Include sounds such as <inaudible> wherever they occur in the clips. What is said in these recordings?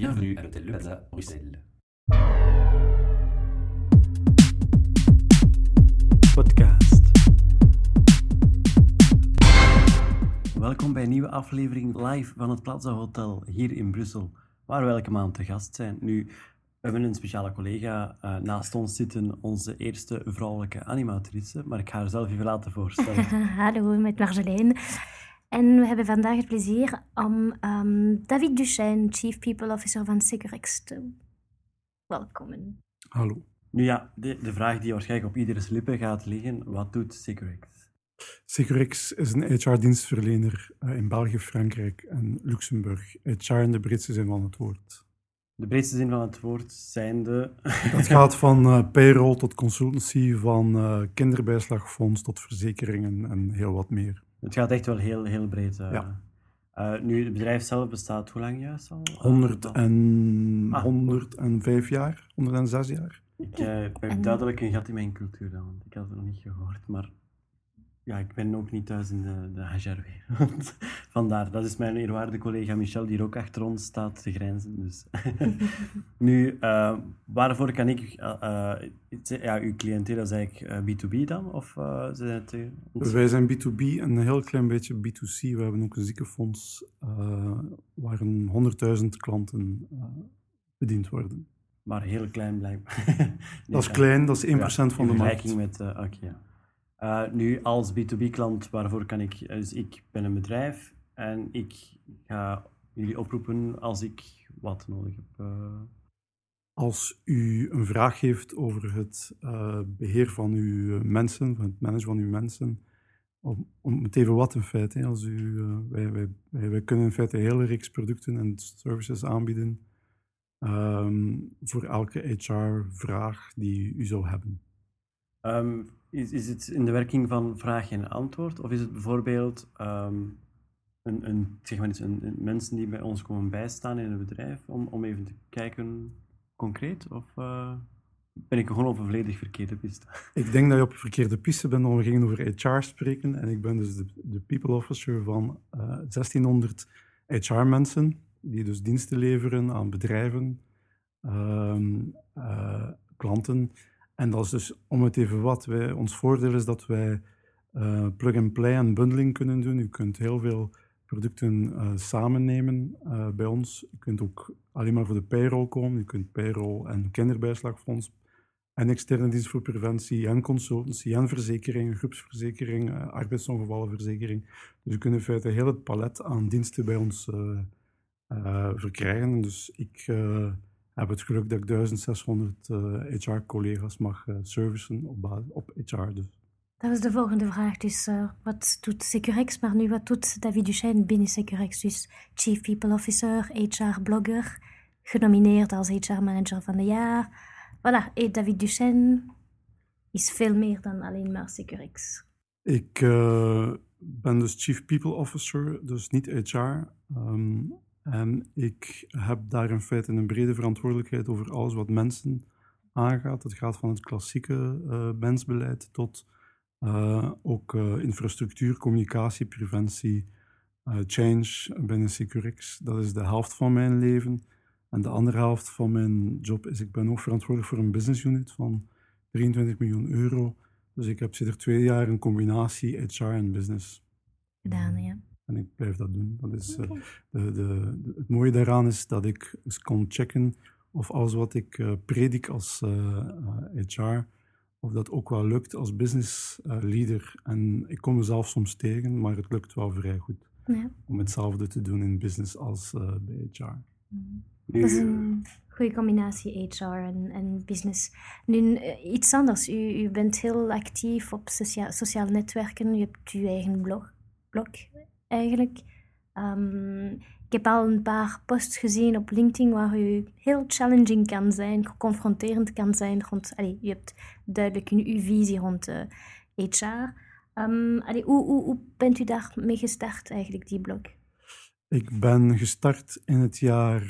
Bienvenue à l'hôtel Le Plaza, Bruxelles. Podcast. Welkom bij een nieuwe aflevering live van het Plaza Hotel hier in Brussel, waar we elke maand te gast zijn. Nu, we hebben een speciale collega uh, naast ons zitten, onze eerste vrouwelijke animatrice, maar ik ga haar zelf even laten voorstellen. <laughs> Hallo, met Marjolein. En we hebben vandaag het plezier om um, David Duchesne, Chief People Officer van Securex, te welkomen. Hallo. Nu ja, de, de vraag die waarschijnlijk op ieders lippen gaat liggen, wat doet Securex? Securex is een HR-dienstverlener uh, in België, Frankrijk en Luxemburg. HR in de breedste zin van het woord. De breedste zin van het woord zijn de... <laughs> Dat gaat van uh, payroll tot consultancy, van uh, kinderbijslagfonds tot verzekeringen en heel wat meer. Het gaat echt wel heel, heel breed. Uh, Ja. uh, nu, het bedrijf zelf bestaat hoe lang juist al? 100 en, Ah. 105 jaar, 106 jaar. Ik uh, heb duidelijk een gat in mijn cultuur dan, want ik had het nog niet gehoord. Maar ja, ik ben ook niet thuis in de, de HR-wereld. <laughs> Vandaar, dat is mijn eerwaarde collega Michel, die ook achter ons staat te grijnzen. Dus. <laughs> nu, eh, waarvoor kan ik... eh, het- ja, uw cliënteel is eigenlijk eh, B2B dan? Of zijn het... Wij zijn B2B en een heel klein beetje B2C. We hebben ook een ziekenfonds uh, waar een 100.000 klanten uh, bediend worden. Maar heel klein blijkbaar. <laughs> Dat is klein, dat is 1% van de in markt. vergelijking met... Oké, ja. Eh, nu, als B2B-klant, waarvoor kan ik... Dus ik ben een bedrijf en ik ga jullie oproepen als ik wat nodig heb. eh. Als u een vraag heeft over het uh, beheer van uw eh, mensen, van het managen van uw mensen, om, om het even wat in feite, hè, als u, wij, wij, wij, kunnen in feite een hele reeks producten en services aanbieden um, voor elke HR-vraag die u zou hebben. Um, is, is het in de werking van vraag en antwoord? Of is het bijvoorbeeld um, een, een, zeg maar een, een, mensen die bij ons komen bijstaan in het bedrijf, om, om even te kijken concreet? Of uh, ben ik gewoon op een volledig verkeerde piste? <laughs> Ik denk dat je op een verkeerde piste bent, want we gingen over HR spreken. En ik ben dus de, de people officer van uh, 1600 HR-mensen, die dus diensten leveren aan bedrijven, uh, klanten. En dat is dus om het even wat. Ons voordeel is dat wij uh, plug-and-play en bundling kunnen doen. U kunt heel veel producten uh, samennemen uh, bij ons. U kunt ook alleen maar voor de payroll komen. U kunt payroll en kinderbijslagfonds en externe dienst voor preventie en consultancy en verzekering, groepsverzekering, arbeidsongevallenverzekering. Dus u kunt in feite heel het palet aan diensten bij ons verkrijgen. Dus ik heb het geluk dat ik 1600 HR-collega's mag uh, servicen op, op HR. Dus. Dat was de volgende vraag. Dus uh, wat doet Securex, maar nu wat doet David Duchesne binnen Securex? Dus Chief People Officer, HR-blogger, genomineerd als HR-manager van het jaar. Voilà, David Duchesne is veel meer dan alleen maar Securex. Ik uh, ben dus Chief People Officer, dus niet HR. Um, en ik heb daar in feite een brede verantwoordelijkheid over alles wat mensen aangaat. Het gaat van het klassieke uh, mensbeleid tot uh, ook uh, infrastructuur, communicatie, preventie, change binnen Securex. Dat is de helft van mijn leven. En de andere helft van mijn job is, ik ben ook verantwoordelijk voor een business unit van 23 miljoen euro. Dus ik heb sinds twee jaar een combinatie HR en business. Gedaan, ja. En ik blijf dat doen. Dat is, okay. de, de, het mooie daaraan is dat ik eens kan checken of alles wat ik uh, predik als HR, of dat ook wel lukt als business leader. En ik kom mezelf soms tegen, maar het lukt wel vrij goed ja. om hetzelfde te doen in business als bij HR. Mm. Dat is een goede combinatie HR en, en business. Nu, iets anders. U, u bent heel actief op socia sociale netwerken. U hebt uw eigen blog, blog eigenlijk. Um, ik heb al een paar posts gezien op LinkedIn waar u heel challenging kan zijn, confronterend kan zijn. Rond, allee, u hebt duidelijk uw, uw visie rond uh, HR. Um, allee, hoe, hoe, hoe bent u daarmee gestart, eigenlijk, die blog? Ik ben gestart in het jaar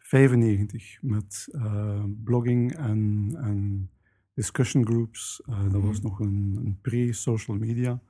95 met uh, blogging en, en discussion groups. Uh, dat was nog een, een pre-social media.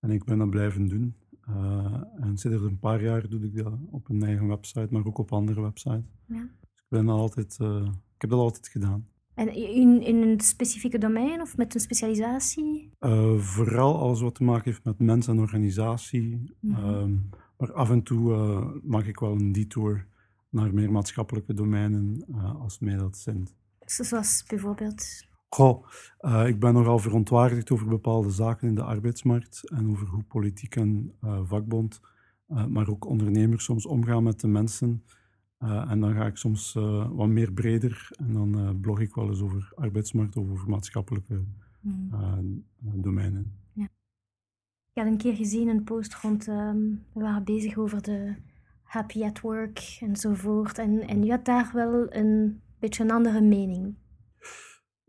En ik ben dat blijven doen. Uh, en sinds een paar jaar doe ik dat op een eigen website, maar ook op andere websites. Ja. ben altijd, uh, ik heb dat altijd gedaan. En in, in een specifieke domein of met een specialisatie? Uh, vooral alles wat te maken heeft met mens en organisatie. Mm -hmm. um, maar af en toe maak ik wel een detour naar meer maatschappelijke domeinen als mij dat zint. Zoals bijvoorbeeld? Goh, uh, ik ben nogal verontwaardigd over bepaalde zaken in de arbeidsmarkt en over hoe politiek en uh, vakbond, uh, maar ook ondernemers soms omgaan met de mensen. en dan ga ik soms wat meer breder en dan blog ik wel eens over arbeidsmarkt of over maatschappelijke mm. domeinen. Ja. Ik had een keer gezien een post rond, um, we waren bezig over de happy at work enzovoort. En, en je had daar wel een beetje een andere mening.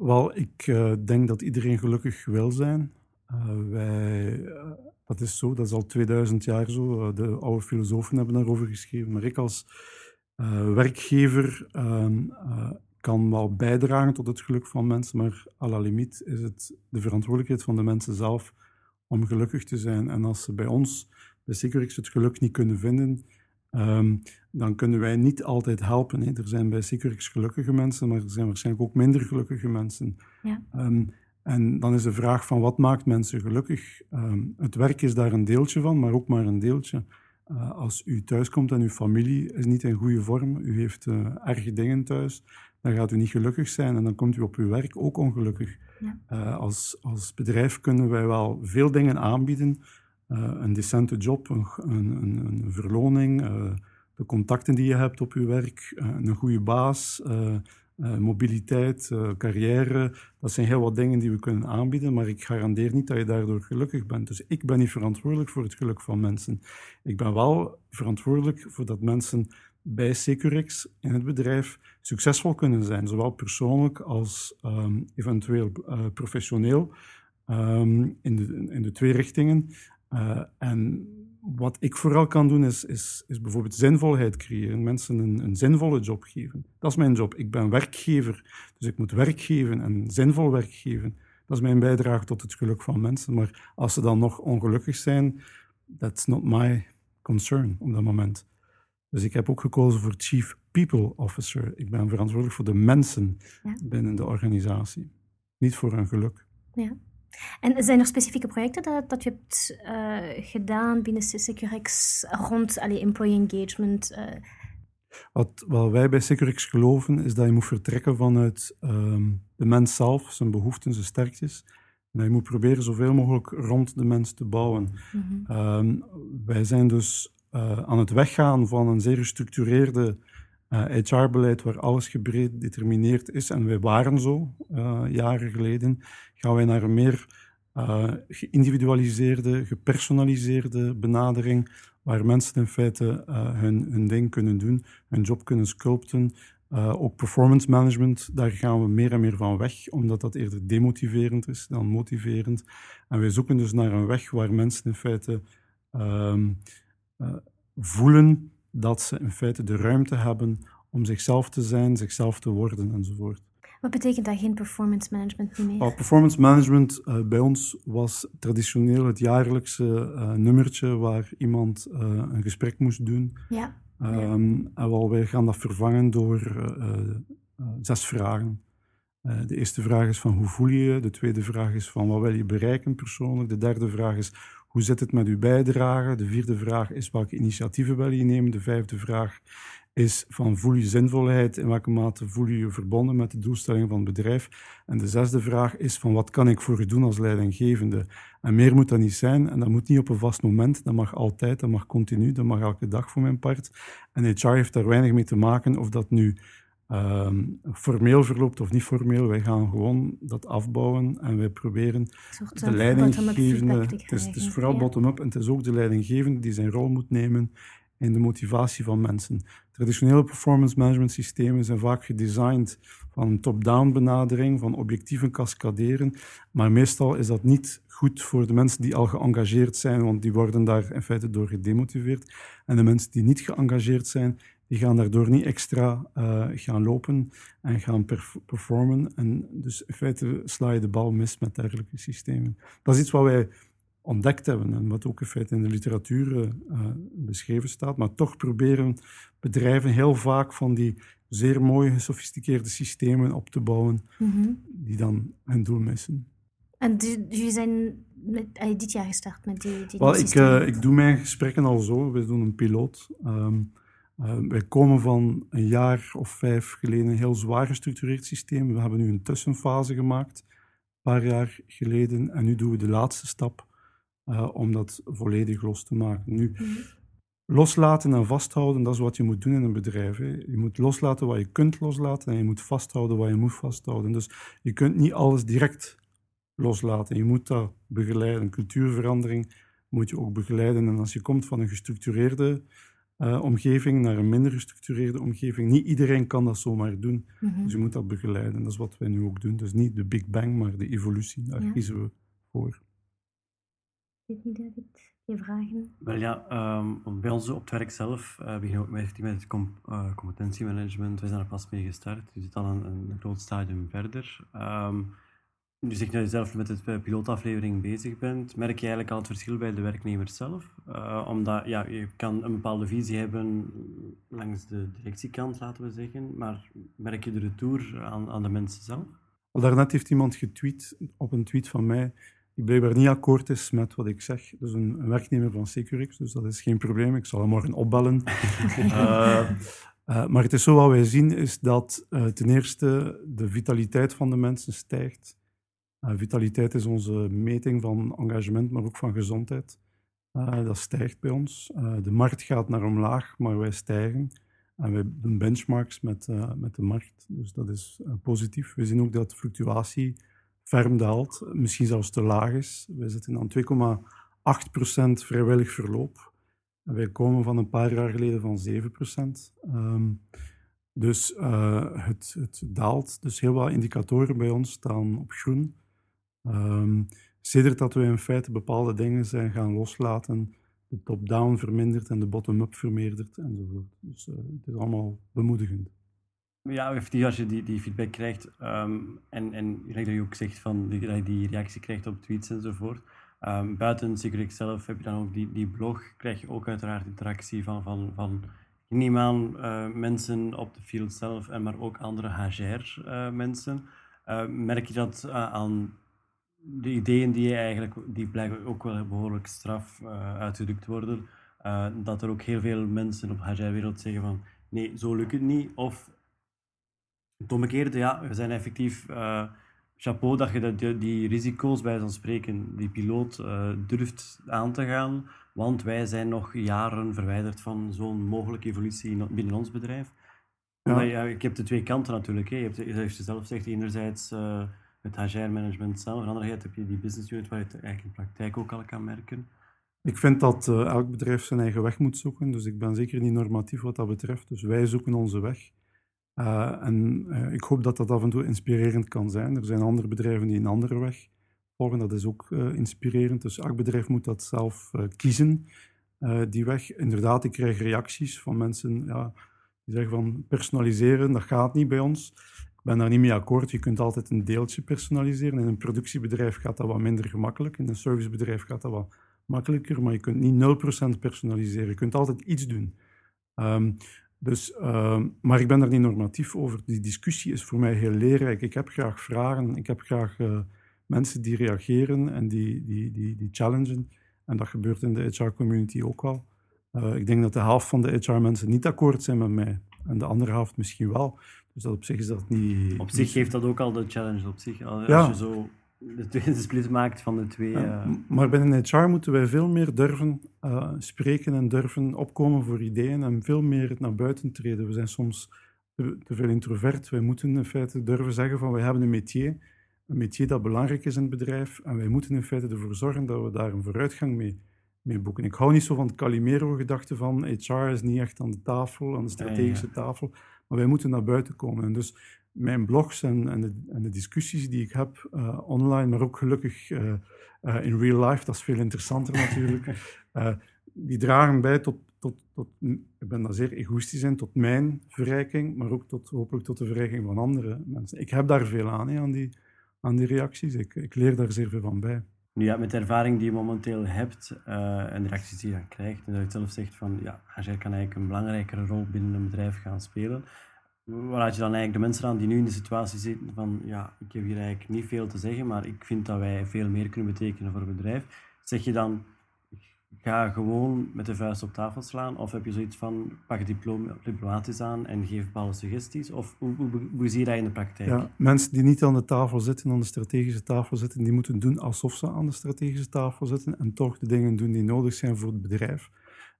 Wel, ik uh, denk dat iedereen gelukkig wil zijn. Uh, wij, uh, dat is zo, dat is al 2000 jaar zo. de oude filosofen hebben daarover geschreven. Maar ik als werkgever ehm, kan wel bijdragen tot het geluk van mensen, maar à la limiet is het de verantwoordelijkheid van de mensen zelf om gelukkig te zijn. En als ze bij ons, bij Securix, het geluk niet kunnen vinden, Um, dan kunnen wij niet altijd helpen. Hè. Er zijn bij Securix gelukkige mensen, maar er zijn waarschijnlijk ook minder gelukkige mensen. Ja. Um, en dan is de vraag van wat maakt mensen gelukkig? Um, het werk is daar een deeltje van, maar ook maar een deeltje. Uh, als u thuiskomt en uw familie is niet in goede vorm, u heeft uh, erge dingen thuis, dan gaat u niet gelukkig zijn en dan komt u op uw werk ook ongelukkig. Ja. Uh, als, als bedrijf kunnen wij wel veel dingen aanbieden, een decente job, een, een, een verloning, uh, de contacten die je hebt op je werk, uh, een goede baas, mobiliteit, carrière. Dat zijn heel wat dingen die we kunnen aanbieden, maar ik garandeer niet dat je daardoor gelukkig bent. Dus ik ben niet verantwoordelijk voor het geluk van mensen. Ik ben wel verantwoordelijk voor dat mensen bij Securix in het bedrijf succesvol kunnen zijn, zowel persoonlijk als um, eventueel professioneel. Um, in, de, in de twee richtingen. Uh, en wat ik vooral kan doen, is, is, is bijvoorbeeld zinvolheid creëren. Mensen een, een, zinvolle job geven. Dat is mijn job. Ik ben werkgever, dus ik moet werk geven en zinvol werk geven. Dat is mijn bijdrage tot het geluk van mensen. Maar als ze dan nog ongelukkig zijn, that's not my concern op dat moment. Dus ik heb ook gekozen voor Chief People Officer. Ik ben verantwoordelijk voor de mensen ja. binnen de organisatie, niet voor hun geluk. Ja. En zijn er specifieke projecten dat, dat je hebt uh, gedaan binnen Securix rond allee, employee engagement? Uh... Wat, wat, wij bij Securix geloven is dat je moet vertrekken vanuit um, de mens zelf, zijn behoeften, zijn sterktes. En dat je moet proberen zoveel mogelijk rond de mens te bouwen. Mm -hmm. um, wij zijn dus uh, aan het weggaan van een zeer gestructureerde HR-beleid waar alles gedetermineerd is. En wij waren zo jaren geleden gaan wij naar een meer uh, geïndividualiseerde, gepersonaliseerde benadering, waar mensen in feite hun, hun ding kunnen doen, hun job kunnen sculpten. Ook performance management, daar gaan we meer en meer van weg, omdat dat eerder demotiverend is dan motiverend. En wij zoeken dus naar een weg waar mensen in feite ehm, voelen dat ze in feite de ruimte hebben om zichzelf te zijn, zichzelf te worden enzovoort. Wat betekent dat geen performance management meer? Oh, performance management uh, bij ons was traditioneel het jaarlijkse uh, nummertje waar iemand uh, een gesprek moest doen. Ja. Um, en wel, wij gaan dat vervangen door zes vragen. de eerste vraag is van hoe voel je je? De tweede vraag is van wat wil je bereiken persoonlijk? De derde vraag is hoe zit het met uw bijdrage? De vierde vraag is welke initiatieven wil je nemen? De vijfde vraag is van voel je zinvolheid, in welke mate voel je je verbonden met de doelstellingen van het bedrijf. En de zesde vraag is van wat kan ik voor u doen als leidinggevende. En meer moet dat niet zijn en dat moet niet op een vast moment, dat mag altijd, dat mag continu, dat mag elke dag voor mijn part. En HR heeft daar weinig mee te maken of dat nu um, formeel verloopt of niet formeel. Wij gaan gewoon dat afbouwen en wij proberen de leidinggevende... Het is, het is vooral bottom-up en het is ook de leidinggevende die zijn rol moet nemen in de motivatie van mensen. Traditionele performance management systemen zijn vaak gedesigned van een top-down benadering, van objectieven cascaderen, maar meestal is dat niet goed voor de mensen die al geëngageerd zijn, want die worden daar in feite door gedemotiveerd. En de mensen die niet geëngageerd zijn, die gaan daardoor niet extra uh, gaan lopen en gaan performen. En dus in feite sla je de bal mis met dergelijke systemen. Dat is iets wat wij ontdekt hebben en wat ook in feite in de literatuur uh, beschreven staat. Maar toch proberen bedrijven heel vaak van die zeer mooie, gesofisticeerde systemen op te bouwen Mhm. die dan hun doel missen. En jullie zijn met, eh, dit jaar gestart met die, die Wel, ik, eh, ik doe mijn gesprekken al zo. We doen een piloot. Ehm, eh, wij komen van een jaar of vijf geleden een heel zwaar gestructureerd systeem. We hebben nu een tussenfase gemaakt, een paar jaar geleden. En nu doen we de laatste stap eh, om dat volledig los te maken. Nu, Mhm. loslaten en vasthouden, dat is wat je moet doen in een bedrijf. Hè. Je moet loslaten wat je kunt loslaten en je moet vasthouden wat je moet vasthouden. Dus je kunt niet alles direct loslaten. Je moet dat begeleiden. Cultuurverandering moet je ook begeleiden. En als je komt van een gestructureerde eh, omgeving naar een minder gestructureerde omgeving, niet iedereen kan dat zomaar doen. Mhm. Dus je moet dat begeleiden. Dat is wat wij nu ook doen. Dus niet de Big Bang, maar de evolutie. Daar Ja. kiezen we voor. Ik weet niet, David, je vragen? Wel ja, ehm, bij ons op het werk zelf uh, beginnen we ook met, met het com uh, competentiemanagement. We zijn er pas mee gestart. Je zit al een, een groot stadium verder. Um, dus ik nu zelf met de pilootaflevering bezig bent, merk je eigenlijk al het verschil bij de werknemers zelf. Uh, omdat ja, je kan een bepaalde visie hebben langs de directiekant, laten we zeggen, maar merk je de retour aan, aan de mensen zelf? Al daarnet heeft iemand getweet op een tweet van mij die blijkbaar niet akkoord is met wat ik zeg. Dus een, een werknemer van Securix, dus dat is geen probleem. Ik zal hem morgen opbellen. uh, <laughs> uh, maar het is zo wat wij zien, is dat ten eerste de vitaliteit van de mensen stijgt. Uh, vitaliteit is onze meting van engagement, maar ook van gezondheid. Uh, dat stijgt bij ons. Uh, de markt gaat naar omlaag, maar wij stijgen. En wij doen benchmarks met, met de markt. Dus dat is positief. We zien ook dat fluctuatie ferm daalt, misschien zelfs te laag is. Wij zitten aan 2,8% vrijwillig verloop. Wij komen van een paar jaar geleden van 7%. Um, dus het, het daalt. Dus heel wat indicatoren bij ons staan op groen. Um, dat we in feite bepaalde dingen zijn gaan loslaten, de top-down vermindert en de bottom-up vermeerdert enzovoort. Dus uh, het is allemaal bemoedigend. Ja, als je die, die feedback krijgt um, en, en dat je ook zegt van dat je die reactie krijgt op tweets enzovoort. Um, buiten Securix zelf heb je dan ook die, die blog, krijg je ook uiteraard interactie van, van, van neem aan uh, mensen op de field zelf, en maar ook andere HR-mensen. Uh, merk je dat aan de ideeën die eigenlijk, die blijven ook wel behoorlijk straf uh, uitgedrukt worden. Uh, dat er ook heel veel mensen op HR-wereld zeggen van nee, zo lukt het niet. Of het omgekeerde, ja, we zijn effectief uh, chapeau dat je die, die risico's bij zo'n spreken, die piloot durft aan te gaan. Want wij zijn nog jaren verwijderd van zo'n mogelijke evolutie in, binnen ons bedrijf. Ja. Maar, ja, ik heb de twee kanten natuurlijk. Hè. Je hebt, zoals je zelf zegt, enerzijds het HR-management zelf. Aan de andere heb je die business unit waar je het eigenlijk in praktijk ook al kan merken. Ik vind dat uh, elk bedrijf zijn eigen weg moet zoeken. Dus ik ben zeker niet normatief wat dat betreft. Dus wij zoeken onze weg. Uh, en uh, ik hoop dat dat af en toe inspirerend kan zijn. Er zijn andere bedrijven die een andere weg volgen. Dat is ook inspirerend. Dus elk bedrijf moet dat zelf kiezen, die weg. Inderdaad, ik krijg reacties van mensen ja, die zeggen van personaliseren, dat gaat niet bij ons. Ben daar niet mee akkoord. Je kunt altijd een deeltje personaliseren. In een productiebedrijf gaat dat wat minder gemakkelijk. In een servicebedrijf gaat dat wat makkelijker. Maar je kunt niet 0% personaliseren. Je kunt altijd iets doen. Um, dus, uh, maar ik ben daar niet normatief over. Die discussie is voor mij heel leerrijk. Ik heb graag vragen. Ik heb graag uh, mensen die reageren en die, die, die, die challengen. En dat gebeurt in de HR-community ook wel. Uh, ik denk dat de helft van de HR-mensen niet akkoord zijn met mij. En de andere helft misschien wel. Dus dat op zich is dat niet... Op zich geeft dat ook al de challenge op zich. Als ja. je zo de, twee, de split maakt van de twee... Ja, uh... Maar binnen HR moeten wij veel meer durven uh, spreken en durven opkomen voor ideeën en veel meer naar buiten treden. We zijn soms te, te, veel introvert. Wij moeten in feite durven zeggen van wij hebben een métier, een métier dat belangrijk is in het bedrijf en wij moeten in feite ervoor zorgen dat we daar een vooruitgang mee, mee boeken. Ik hou niet zo van het Calimero-gedachte van HR is niet echt aan de tafel, aan de strategische ja, ja. tafel, maar wij moeten naar buiten komen. En dus mijn blogs en, en, de, en de discussies die ik heb uh, online, maar ook gelukkig uh, uh, in real life, dat is veel interessanter natuurlijk, <laughs> die dragen bij tot, tot, tot, ik ben daar zeer egoïstisch in, tot mijn verrijking, maar ook tot, hopelijk tot de verrijking van andere mensen. Ik heb daar veel aan, hè, aan, die, aan die reacties. Ik, ik leer daar zeer veel van bij. Nu ja, met de ervaring die je momenteel hebt uh, en de reacties die je dan krijgt, en dat je zelf zegt van ja, HR kan eigenlijk een belangrijkere rol binnen een bedrijf gaan spelen. Waar laat je dan eigenlijk de mensen aan die nu in de situatie zitten van ja, ik heb hier eigenlijk niet veel te zeggen, maar ik vind dat wij veel meer kunnen betekenen voor het bedrijf. Zeg je dan, ga gewoon met de vuist op tafel slaan? Of heb je zoiets van, pak diploma, diplomatisch aan en geef bepaalde suggesties? Of hoe, hoe, zie je dat in de praktijk? Ja, mensen die niet aan de tafel zitten, aan de strategische tafel zitten, die moeten doen alsof ze aan de strategische tafel zitten en toch de dingen doen die nodig zijn voor het bedrijf.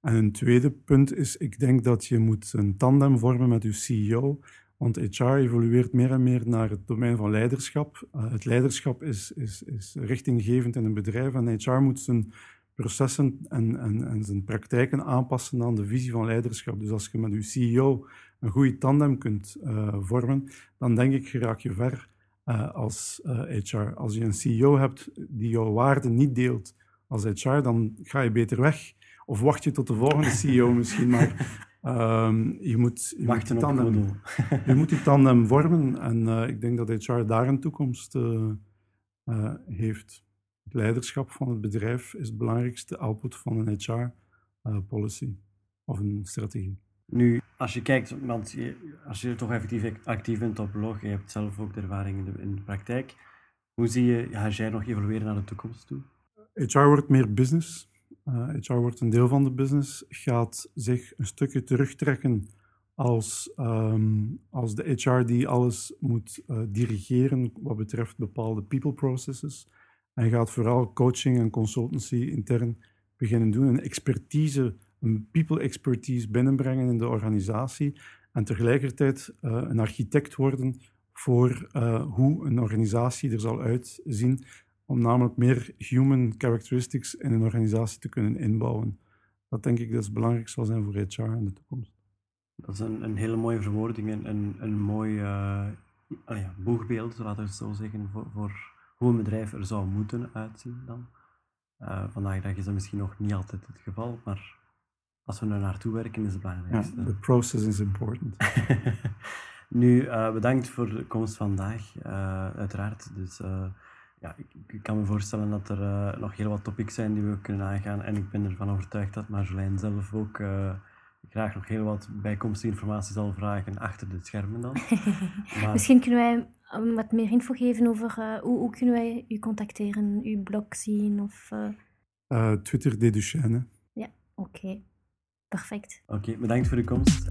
En een tweede punt is, ik denk dat je moet een tandem vormen met je CEO, want HR evolueert meer en meer naar het domein van leiderschap. Uh, het leiderschap is, is, is richtinggevend in een bedrijf en HR moet zijn processen en, en, en zijn praktijken aanpassen aan de visie van leiderschap. Dus als je met je CEO een goede tandem kunt uh, vormen, dan denk ik, raak je ver uh, als HR. Als je een CEO hebt die jouw waarden niet deelt als HR, dan ga je beter weg of wacht je tot de volgende <laughs> CEO misschien, maar um, je moet je Wachten moet tandem, <laughs> je moet die tandem vormen. En uh, ik denk dat HR daar een toekomst uh, uh, heeft. Het leiderschap van het bedrijf is het belangrijkste output van een HR-policy of een strategie. Nu, als je kijkt, want je, als je toch effectief actief bent op blog, je hebt zelf ook de ervaring in de, in de praktijk, hoe zie je HR nog evolueren naar de toekomst toe? HR wordt meer business. Uh, HR wordt een deel van de business, gaat zich een stukje terugtrekken als, um, als de HR die alles moet uh, dirigeren wat betreft bepaalde people processes. En gaat vooral coaching en consultancy intern beginnen doen, een expertise, een people expertise binnenbrengen in de organisatie en tegelijkertijd uh, een architect worden voor hoe een organisatie er zal uitzien om namelijk meer human characteristics in een organisatie te kunnen inbouwen. Dat denk ik dat het belangrijk zal zijn voor HR in de toekomst. Dat is een, hele mooie verwoording en een, een mooi uh, ja, boegbeeld, laten we het zo zeggen, voor, voor, hoe een bedrijf er zou moeten uitzien dan. Uh, vandaag de dag is dat misschien nog niet altijd het geval, maar als we er naartoe werken is het belangrijkste. Ja, the process is important. <laughs> nu, uh, bedankt voor de komst vandaag, uiteraard. Dus, ja, ik, ik, kan me voorstellen dat er uh, nog heel wat topics zijn die we kunnen aangaan. En ik ben ervan overtuigd dat Marjolein zelf ook uh, graag nog heel wat bijkomstige informatie zal vragen achter de schermen dan. <laughs> maar... Misschien kunnen wij um, wat meer info geven over uh, hoe, hoe, kunnen wij u contacteren, uw blog zien of... Twitter, Deduchenne. Ja, oké. Okay. Perfect. Oké, okay, bedankt voor uw komst.